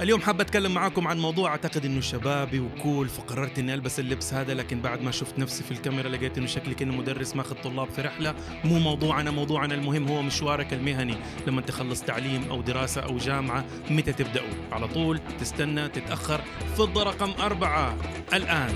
اليوم حابة أتكلم معاكم عن موضوع أعتقد إنه شبابي وكول فقررت إني ألبس اللبس هذا لكن بعد ما شفت نفسي في الكاميرا لقيت إنه شكلي كأنه مدرس ماخذ طلاب في رحلة. مو موضوعنا موضوعنا المهم هو مشوارك المهني. لما تخلص تعليم أو دراسة أو جامعة متى تبدأوا على طول تستنى تتأخر. فضة رقم أربعة الآن.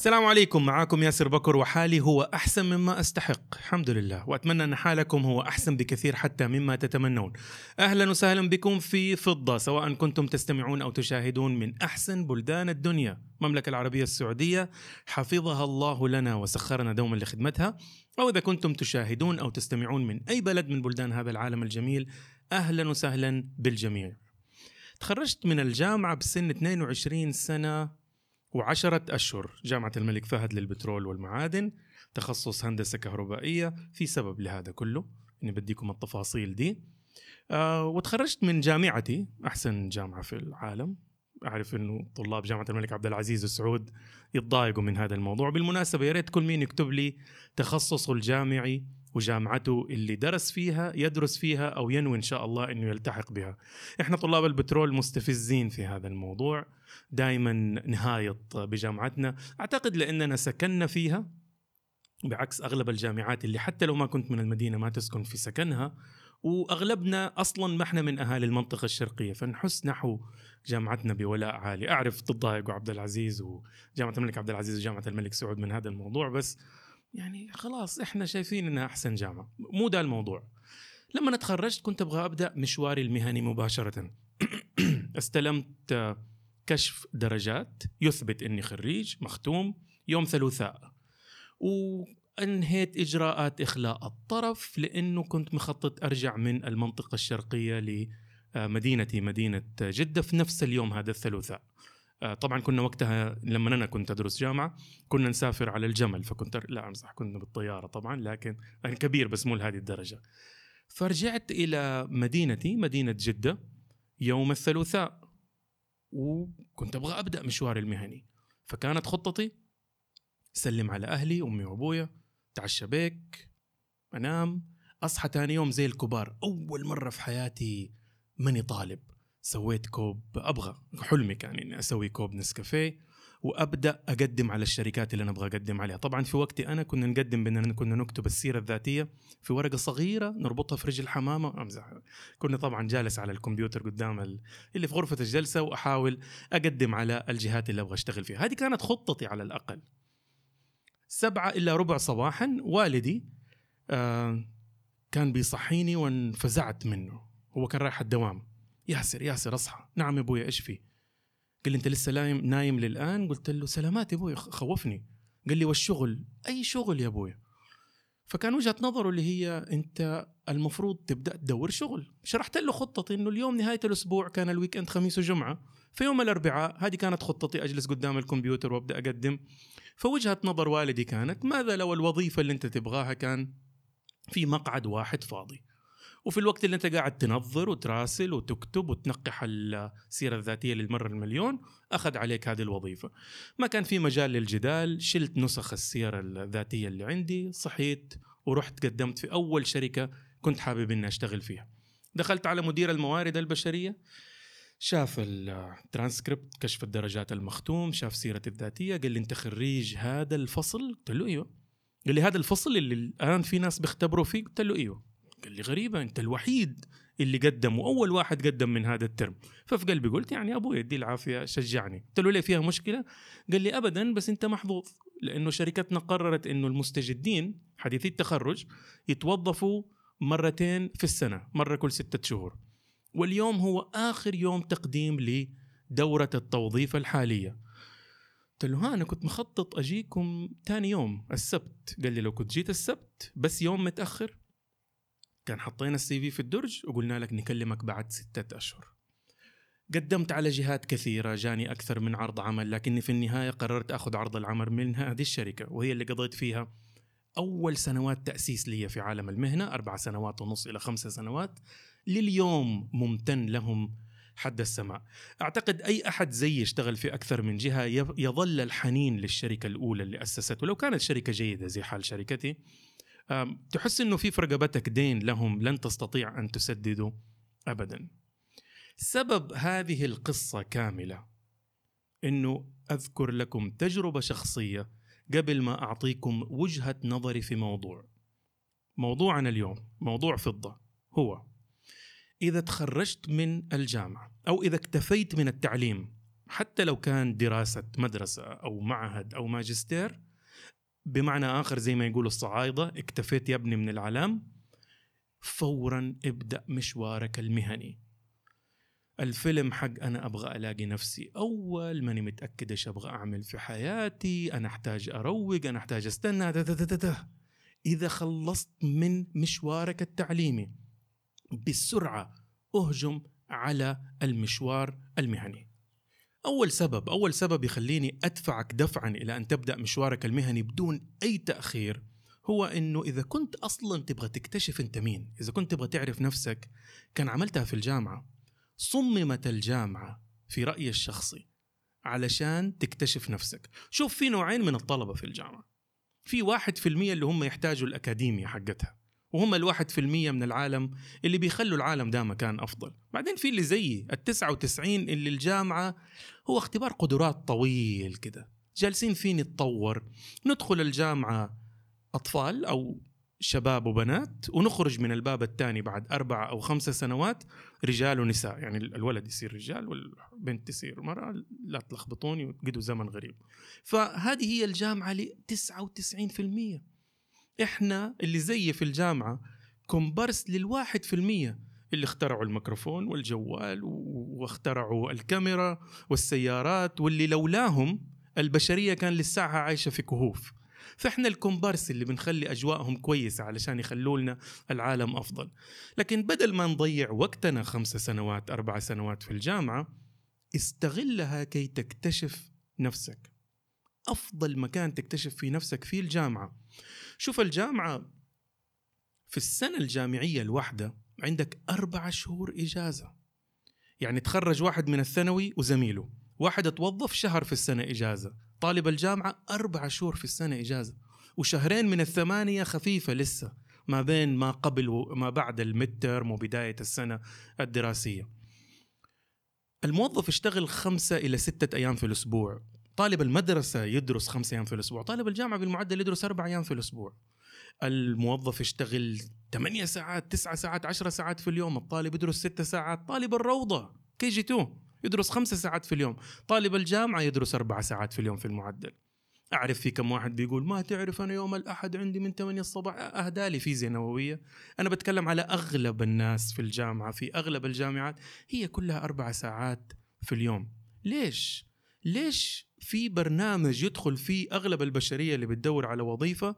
السلام عليكم. معاكم ياسر بكر وحالي هو أحسن مما أستحق. الحمد لله. وأتمنى أن حالكم هو أحسن بكثير حتى مما تتمنون. أهلا وسهلا بكم في فضة سواء كنتم تستمعون أو تشاهدون من أحسن بلدان الدنيا. المملكة العربية السعودية حفظها الله لنا وسخرنا دوما لخدمتها. أو إذا كنتم تشاهدون أو تستمعون من أي بلد من بلدان هذا العالم الجميل أهلا وسهلا بالجميع. تخرجت من الجامعة بسن 22 سنة وعشرة أشهر جامعة الملك فهد للبترول والمعادن تخصص هندسة كهربائية في سبب لهذا كله إني بديكم التفاصيل دي. آه وتخرجت من جامعتي أحسن جامعة في العالم. أعرف إنه طلاب جامعة الملك عبد العزيز السعود يتضايقوا من هذا الموضوع. بالمناسبة يا ريت كل مين يكتب لي تخصصه الجامعي. وجامعته اللي درس فيها يدرس فيها أو ينوي إن شاء الله إنه يلتحق بها. إحنا طلاب البترول مستفزين في هذا الموضوع، دائما نهايط بجامعتنا، أعتقد لأننا سكننا فيها. بعكس أغلب الجامعات اللي حتى لو ما كنت من المدينة ما تسكن في سكنها. وأغلبنا أصلا ما إحنا من أهالي المنطقة الشرقية. فنحس نحو جامعتنا بولاء عالي، أعرف تضايقوا عبد العزيز وجامعة الملك عبد العزيز وجامعة الملك سعود من هذا الموضوع. بس يعني خلاص إحنا شايفين إنها أحسن جامعة. مو ده الموضوع. لما تخرجت كنت أبغى أبدأ مشواري المهني مباشرة. استلمت كشف درجات يثبت إني خريج مختوم يوم ثلاثاء. وأنهيت إجراءات إخلاء الطرف لأنه كنت مخطط أرجع من المنطقة الشرقية لمدينتي مدينة جدة في نفس اليوم هذا الثلاثاء. طبعا كنا وقتها لما أنا كنت أدرس جامعة كنا نسافر على الجمل فكنت لا امزح كنا بالطيارة طبعا لكن يعني كبير بس مو لهذه الدرجة. فرجعت إلى مدينتي مدينة جدة يوم الثلاثاء وكنت أبغى أبدأ مشواري المهني. فكانت خطتي سلم على أهلي أمي وأبويا تعشى بيك أنام أصحى ثاني يوم زي الكبار. أول مرة في حياتي ماني طالب. سويت كوب أبغى حلمي كان إني أسوي كوب نسكافيه وأبدأ أقدم على الشركات اللي أنا أبغى أقدم عليها. طبعا في وقتي أنا كنا نقدم بأننا كنا نكتب السيرة الذاتية في ورقة صغيرة نربطها في رجل حمامة. أمزح. كنا طبعا جالس على الكمبيوتر قدام اللي في غرفة الجلسة وأحاول أقدم على الجهات اللي أبغى أشتغل فيها. هذه كانت خطتي على الأقل. سبعة إلا ربع صباحا والدي آه كان بيصحيني وانفزعت منه. هو كان رايح الدوام. ياسر ياسر اصحى. نعم يا أبويا إيش في؟ قال لي أنت لسه نايم نايم للآن؟ قلت له سلامات يا أبويا خوفني. قال لي والشغل؟ أي شغل يا أبويا؟ فكان وجهة نظره اللي هي أنت المفروض تبدأ تدور شغل. شرحت له خطتي إنه اليوم نهاية الأسبوع كان ال weekend خميس وجمعة. في يوم الأربعاء هذه كانت خطتي أجلس قدام الكمبيوتر وأبدأ أقدم. فوجهة نظر والدي كانت ماذا لو الوظيفة اللي أنت تبغاها كان في مقعد واحد فاضي؟ وفي الوقت اللي انت قاعد تنظر وتراسل وتكتب وتنقح السيرة الذاتية للمرة المليون أخذ عليك هذه الوظيفة. ما كان في مجال للجدال، شلت نسخ السيرة الذاتية اللي عندي، صحيت ورحت قدمت في أول شركة كنت حابب إني أشتغل فيها. دخلت على مدير الموارد البشرية شاف الترانسكريبت كشف الدرجات المختوم شاف سيرتي الذاتية قال لي انت خريج هذا الفصل قلت له إيوه قال لي هذا الفصل اللي الآن في ناس بيختبروا فيه قلت له إيوه قال لي غريبة أنت الوحيد اللي قدم وأول واحد قدم من هذا الترم. ففي قلبي قلت يعني أبوي يدي العافية شجعني. قلت له ليه فيها مشكلة؟ قال لي أبدا بس أنت محظوظ لأنه شركتنا قررت أنه المستجدين حديثي التخرج يتوظفوا مرتين في السنة مرة كل ستة شهور. واليوم هو آخر يوم تقديم لدورة التوظيف الحالية. قلت له ها أنا كنت مخطط أجيكم ثاني يوم السبت. قال لي لو كنت جيت السبت بس يوم متأخر. كان حطينا السي في في الدرج وقلنا لك نكلمك بعد ستة أشهر. قدمت على جهات كثيرة جاني أكثر من عرض عمل لكني في النهاية قررت أخذ عرض العمل من هذه الشركة وهي اللي قضيت فيها أول سنوات تأسيس لي في عالم المهنة أربع سنوات ونص إلى خمسة سنوات. لليوم ممتن لهم حد السماء. أعتقد أي أحد زي يشتغل في أكثر من جهة يظل الحنين للشركة الأولى اللي أسسته لو كانت شركة جيدة زي حال شركتي تحس أنه في في رقبتك دين لهم لن تستطيع أن تسدده أبدا. سبب هذه القصة كاملة أنه أذكر لكم تجربة شخصية قبل ما أعطيكم وجهة نظري في موضوع. موضوعنا اليوم موضوع فضة هو إذا تخرجت من الجامعة أو إذا اكتفيت من التعليم حتى لو كان دراسة مدرسة أو معهد أو ماجستير بمعنى آخر زي ما يقولوا الصعايدة اكتفيت يا ابني من العلام فورا ابدأ مشوارك المهني الفيلم حق أنا أبغى ألاقي نفسي أول ماني متأكد إيش أبغى أعمل في حياتي أنا أحتاج أروق أنا أحتاج أستنى ده ده ده ده. إذا خلصت من مشوارك التعليمي بسرعة أهجم على المشوار المهني أول سبب أول سبب يخليني أدفعك دفعا إلى أن تبدأ مشوارك المهني بدون أي تأخير هو إنه إذا كنت أصلا تبغى تكتشف أنت مين إذا كنت تبغى تعرف نفسك كان عملتها في الجامعة. صممت الجامعة في رأيي الشخصي علشان تكتشف نفسك. شوف في نوعين من الطلبة في الجامعة. في واحد في المية اللي هم يحتاجوا الأكاديمية حقتها. وهم الواحد في المية من العالم اللي بيخلوا العالم ده مكان أفضل. بعدين في اللي زيي التسعة وتسعين اللي الجامعة هو اختبار قدرات طويل كده. جالسين فيه نتطور. ندخل الجامعة أطفال أو شباب وبنات ونخرج من الباب الثاني بعد أربعة أو خمسة سنوات رجال ونساء. يعني الولد يصير رجال والبنت تصير مرأة لا تلخبطوني وتقدوا زمن غريب. فهذه هي الجامعة ل 99% إحنا اللي زي في الجامعة كومبرس للواحد في المية. اللي اخترعوا الميكروفون والجوال واخترعوا الكاميرا والسيارات واللي لولاهم البشرية كان للساعة عايشة في كهوف. فإحنا الكومبارس اللي بنخلي أجواءهم كويسة علشان يخلوا لنا العالم أفضل. لكن بدل ما نضيع وقتنا خمس سنوات أربع سنوات في الجامعة استغلها كي تكتشف نفسك. أفضل مكان تكتشف فيه نفسك في الجامعة. شوف الجامعة في السنة الجامعية الواحدة عندك أربع شهور إجازة. يعني تخرج واحد من الثانوي وزميله واحد توظف شهر في السنة إجازة طالب الجامعة أربع شهور في السنة إجازة وشهرين من الثمانية خفيفة لسه ما بين ما قبل وما بعد المترم وبداية السنة الدراسية. الموظف يشتغل خمسة إلى ستة أيام في الأسبوع. طالب المدرسة يدرس خمسة أيام في الأسبوع طالب الجامعة بالمعدل يدرس أربع أيام في الأسبوع. الموظف يشتغل ثمانية ساعات تسعة ساعات عشرة ساعات في اليوم الطالب يدرس ستة ساعات طالب الروضة KG2 يدرس خمسة ساعات في اليوم طالب الجامعة يدرس أربع ساعات في اليوم في المعدل. أعرف في كم واحد بيقول ما تعرف أنا يوم الأحد عندي من 8 الصباح أهدى لي فيزياء نووية أنا بتكلم على أغلب الناس في الجامعة في أغلب الجامعات هي كلها أربع ساعات في اليوم. ليش؟ ليش في برنامج يدخل فيه أغلب البشرية اللي بتدور على وظيفة؟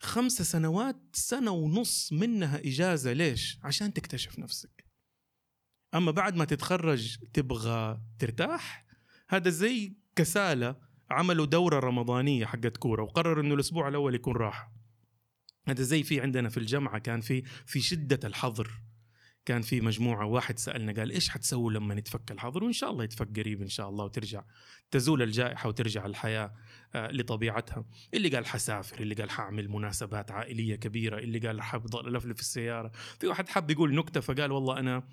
خمسة سنوات سنة ونص منها إجازة ليش؟ عشان تكتشف نفسك. أما بعد ما تتخرج تبغى ترتاح. هذا زي كسالة عملوا دورة رمضانية حقت كورة وقرروا إنه الأسبوع الأول يكون راحة. هذا زي في عندنا في الجامعة كان في في شدة الحظر. كان في مجموعة واحد سألنا قال إيش حتسووا لما يتفك الحظر وإن شاء الله يتفك قريب إن شاء الله وترجع تزول الجائحة وترجع الحياة آه، لطبيعتها. اللي قال حسافر اللي قال حأعمل مناسبات عائلية كبيرة اللي قال حاب ألفلف في السيارة. في واحد حاب يقول نكتة فقال والله أنا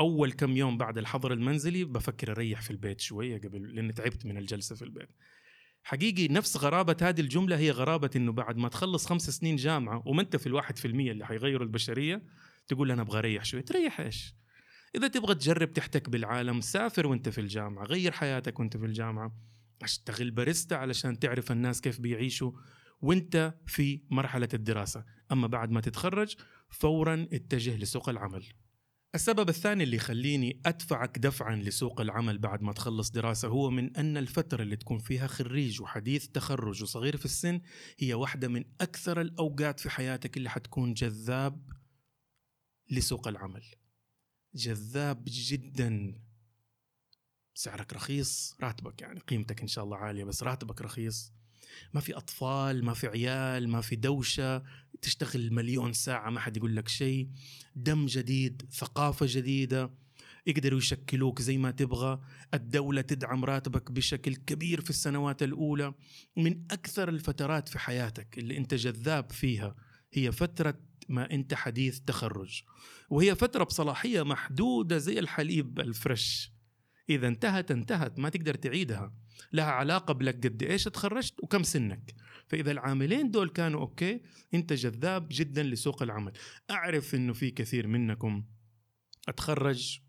أول كم يوم بعد الحظر المنزلي بفكر أريح في البيت شوية قبل لأني تعبت من الجلسة في البيت. حقيقي نفس غرابة هذه الجملة هي غرابة إنه بعد ما تخلص خمس سنين جامعة وما أنت في الواحد في المية اللي حيغيروا البشرية تقول أنا أبغى أريح شوية تريح إيش؟ إذا تبغى تجرب تحتك بالعالم سافر وأنت في الجامعة غير حياتك وأنت في الجامعة. أشتغل باريستا علشان تعرف الناس كيف بيعيشوا وأنت في مرحلة الدراسة. أما بعد ما تتخرج فورا اتجه لسوق العمل. السبب الثاني اللي يخليني أدفعك دفعا لسوق العمل بعد ما تخلص دراسة هو من أن الفترة اللي تكون فيها خريج وحديث تخرج وصغير في السن هي واحدة من أكثر الأوقات في حياتك اللي حتكون جذاب لسوق العمل. جذاب جدا. سعرك رخيص راتبك يعني قيمتك إن شاء الله عالية بس راتبك رخيص. ما في أطفال ما في عيال ما في دوشة. تشتغل مليون ساعة ما حد يقول لك شيء. دم جديد ثقافة جديدة. يقدروا يشكلوك زي ما تبغى. الدولة تدعم راتبك بشكل كبير في السنوات الأولى. من أكثر الفترات في حياتك اللي أنت جذاب فيها هي فترة ما أنت حديث تخرج. وهي فترة بصلاحية محدودة زي الحليب الفريش. إذا انتهت انتهت ما تقدر تعيدها. لها علاقة بلك قد إيش تخرجت وكم سنك. فإذا العاملين دول كانوا أوكي أنت جذاب جدا لسوق العمل. أعرف أنه في كثير منكم أتخرج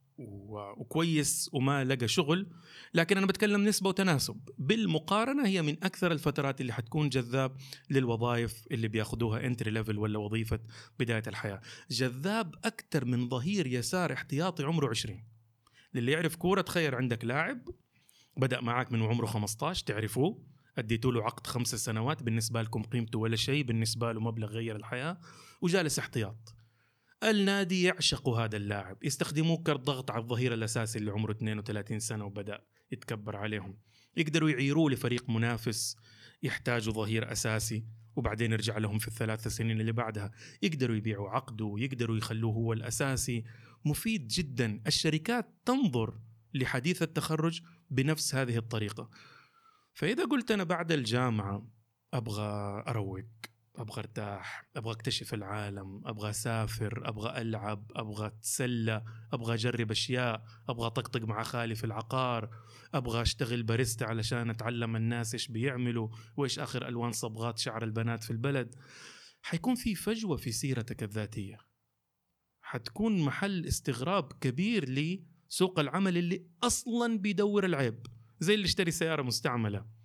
وكويس وما لقى شغل لكن أنا بتكلم نسبة وتناسب. بالمقارنة هي من أكثر الفترات اللي حتكون جذاب للوظائف اللي بياخذوها entry level ولا وظيفة بداية الحياة. جذاب أكثر من ظهير يسار احتياطي عمره 20 للي يعرف كورة تخيل عندك لاعب بدأ معك من عمره 15 تعرفوه؟ اديتوا له عقد خمس سنوات بالنسبة لكم قيمته ولا شيء بالنسبة له مبلغ غير الحياة وجالس احتياط. النادي يعشق هذا اللاعب. يستخدموه كضغط على الظهير الأساسي اللي عمره 32 سنة وبدأ يتكبر عليهم. يقدروا يعيروه لفريق منافس يحتاجوا ظهير أساسي وبعدين يرجع لهم في الثلاث سنين اللي بعدها. يقدروا يبيعوا عقده يقدروا يخلوه هو الأساسي. مفيد جدا. الشركات تنظر لحديث التخرج بنفس هذه الطريقة. فإذا قلت أنا بعد الجامعة أبغى أروق. أبغى أرتاح أبغى أكتشف العالم أبغى أسافر أبغى ألعب أبغى أتسلى أبغى أجرب أشياء أبغى أطقطق مع خالي في العقار أبغى أشتغل باريستا علشان أتعلم الناس إيش بيعملوا وإيش آخر ألوان صبغات شعر البنات في البلد. حيكون في فجوة في سيرتك الذاتية. حتكون محل استغراب كبير لسوق العمل اللي أصلا بيدور العيب زي اللي اشتري سيارة مستعملة.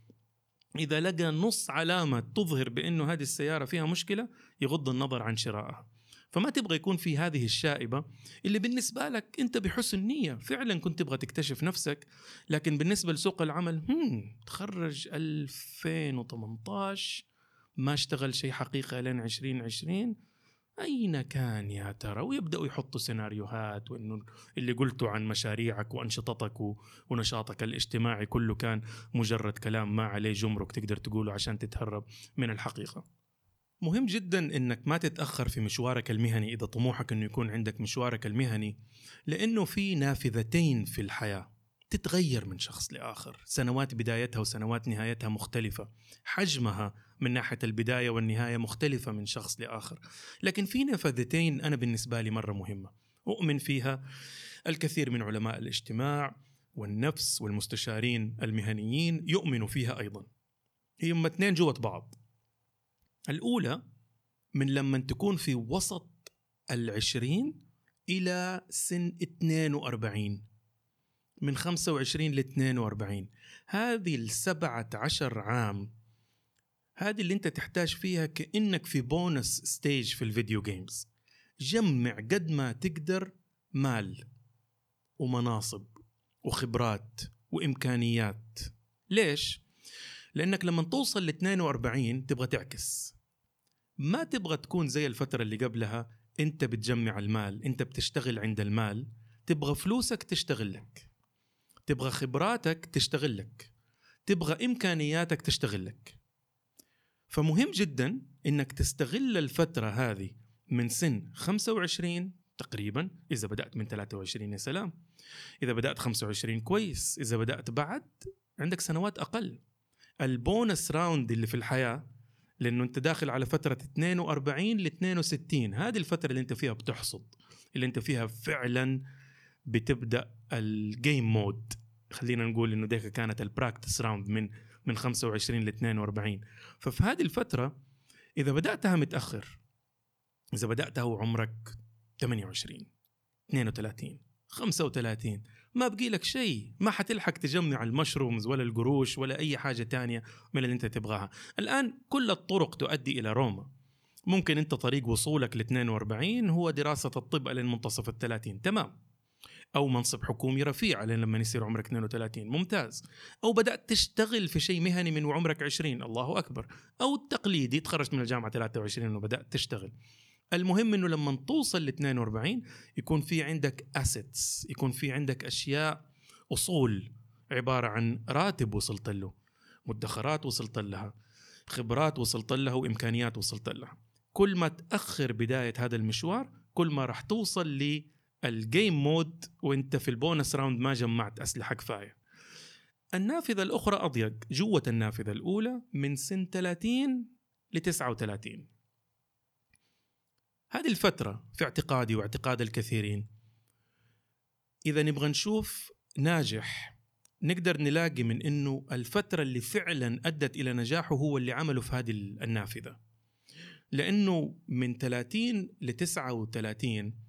إذا لقى نص علامة تظهر بأنه هذه السيارة فيها مشكلة يغض النظر عن شرائها. فما تبغى يكون في هذه الشائبة اللي بالنسبة لك أنت بحسن نية. فعلا كنت تبغى تكتشف نفسك لكن بالنسبة لسوق العمل هم تخرج 2018 ما اشتغل شيء حقيقي لين 2020 أين كان يا ترى؟ ويبدأوا يحطوا سيناريوهات وإنه اللي قلته عن مشاريعك وأنشطتك ونشاطك الاجتماعي كله كان مجرد كلام ما عليه جمرك تقدر تقوله عشان تتهرب من الحقيقة. مهم جدا إنك ما تتأخر في مشوارك المهني إذا طموحك إنه يكون عندك مشوارك المهني لأنه في نافذتين في الحياة. تتغير من شخص لآخر، سنوات بدايتها وسنوات نهايتها مختلفة، حجمها من ناحية البداية والنهاية مختلفة من شخص لآخر، لكن في نفذتين أنا بالنسبة لي مرة مهمة، أؤمن فيها الكثير من علماء الاجتماع والنفس والمستشارين المهنيين يؤمنوا فيها أيضا. هي هم اثنين جوة بعض. الأولى من لما تكون في وسط العشرين إلى سن 42 من 25 ل 42 هذه السبعة عشر عام هذه اللي انت تحتاج فيها كأنك في bonus stage في ال video games. جمع قد ما تقدر مال ومناصب وخبرات وإمكانيات. ليش؟ لأنك لما توصل ل 42 تبغى تعكس. ما تبغى تكون زي الفترة اللي قبلها انت بتجمع المال انت بتشتغل عند المال تبغى فلوسك تشتغل لك. تبغى خبراتك تشتغل لك تبغى إمكانياتك تشتغل لك فمهم جدا إنك تستغل الفترة هذه من سن 25 تقريبا إذا بدأت من 23 يا سلام. إذا بدأت 25 كويس إذا بدأت بعد عندك سنوات أقل. ال bonus round اللي في الحياة لأنه أنت داخل على فترة 42 ل 62 هذه الفترة اللي أنت فيها بتحصد اللي أنت فيها فعلا بتبدأ ال game mode خلينا نقول إنه ديك كانت ال practice round من من 25 ل 42 ففي هذه الفترة إذا بدأتها متأخر إذا بداتها وعمرك 28 32 35 ما بقي لك شيء. ما حتلحق تجمع المشرومز ولا القروش ولا أي حاجة تانية من اللي أنت تبغاها. الآن كل الطرق تؤدي إلى روما. ممكن أنت طريق وصولك ل 42 هو دراسة الطب إلى منتصف ال 30 تمام. أو منصب حكومي رفيع لين لما يصير عمرك 32 ممتاز. أو بدأت تشتغل في شيء مهني من وعمرك 20 الله أكبر. أو التقليدي تخرجت من الجامعة 23 وبدأت تشتغل. المهم إنه لما توصل ل 42 يكون في عندك assets يكون في عندك أشياء أصول عبارة عن راتب وصلت له مدخرات وصلت لها خبرات وصلت لها وإمكانيات وصلت لها. كل ما تأخر بداية هذا المشوار كل ما راح توصل ال game mode وانت في ال bonus round ما جمعت أسلحة كفاية. النافذة الأخرى أضيق جوة النافذة الأولى من سن 30 ل 39 هذه الفترة في اعتقادي واعتقاد الكثيرين إذا نبغى نشوف ناجح نقدر نلاقي من إنه الفترة اللي فعلا أدت إلى نجاحه هو اللي عمله في هذه النافذة. لأنه من 30 ل 39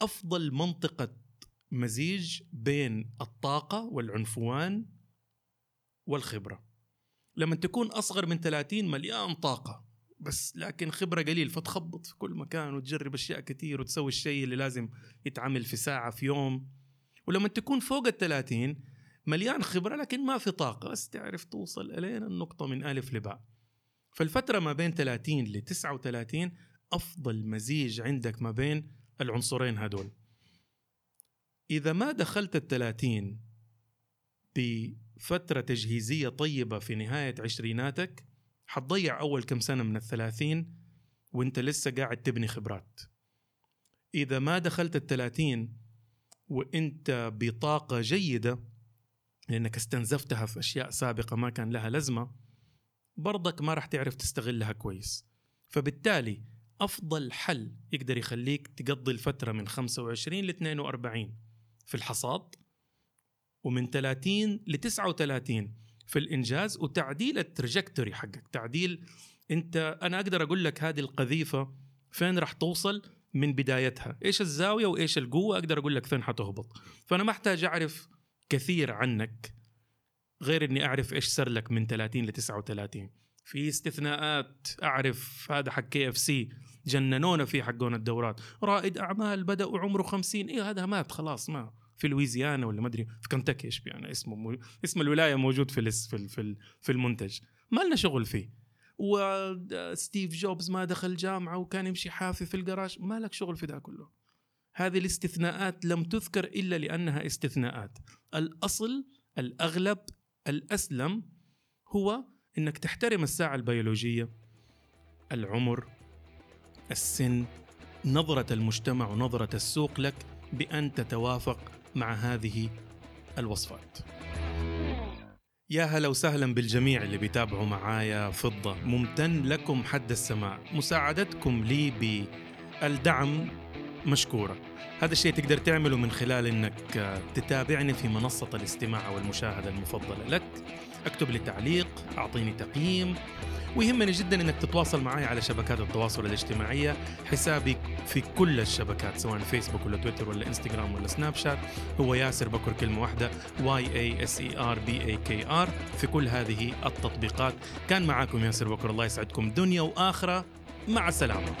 أفضل منطقة مزيج بين الطاقة والعنفوان والخبرة. لما تكون أصغر من 30 مليان طاقة بس لكن خبرة قليل فتخبط في كل مكان وتجرب أشياء كثير وتسوي الشيء اللي لازم يتعمل في ساعة في يوم. ولما تكون فوق ال 30 مليان خبرة لكن ما في طاقة بس تعرف توصل الين النقطة من ألف لباء. فالفترة ما بين 30 ل 39 أفضل مزيج عندك ما بين العنصرين هدول. إذا ما دخلت الثلاثين بفترة تجهيزية طيبة في نهاية عشريناتك حتضيع أول كم سنة من الثلاثين وأنت لسه قاعد تبني خبرات. إذا ما دخلت الثلاثين وأنت بطاقة جيدة لأنك استنزفتها في أشياء سابقة ما كان لها لزمة برضك ما راح تعرف تستغلها كويس. فبالتالي أفضل حل يقدر يخليك تقضي الفترة من 25 ل 42 في الحصاد ومن 30 ل 39 في الإنجاز وتعديل التراجكتوري حقك. تعديل أنت أنا أقدر أقول لك هذه القذيفة فين راح توصل؟ من بدايتها. إيش الزاوية وإيش القوة؟ أقدر أقول لك فين حتهبط. فأنا ما أحتاج أعرف كثير عنك غير إني أعرف إيش صار لك من 30 ل 39 في استثناءات أعرف هذا حق KFC جننونا فيه حقون الدورات. رائد أعمال بدأ وعمره 50 إيه هذا مات خلاص ما في لويزيانا ولا ما أدري. في كنتاكي إيش يعني اسمه مو... اسم الولاية موجود في الاس في في, في المنتج. ما لنا شغل فيه. وستيف جوبز ما دخل جامعة وكان يمشي حافي في الجراج ما لك شغل في ده كله. هذه الاستثناءات لم تذكر إلا لأنها استثناءات. الأصل الأغلب الأسلم هو إنك تحترم الساعة البيولوجية العمر السن نظرة المجتمع ونظرة السوق لك بأن تتوافق مع هذه الوصفات. يا هلا وسهلا بالجميع اللي بيتابعوا معايا فضة. ممتن لكم حد السماع. مساعدتكم لي بالدعم مشكورة. هذا الشيء تقدر تعمله من خلال إنك تتابعني في منصة الاستماع والمشاهدة المفضلة لك. اكتب لي تعليق أعطيني تقييم. ويهمني جدا إنك تتواصل معي على شبكات التواصل الاجتماعية حسابي في كل الشبكات سواء فيسبوك ولا تويتر ولا انستغرام ولا سناب شات هو ياسر بكر كلمة واحدة Y A S E R B A K R في كل هذه التطبيقات كان معاكم ياسر بكر الله يسعدكم. دنيا وآخرة مع السلامة.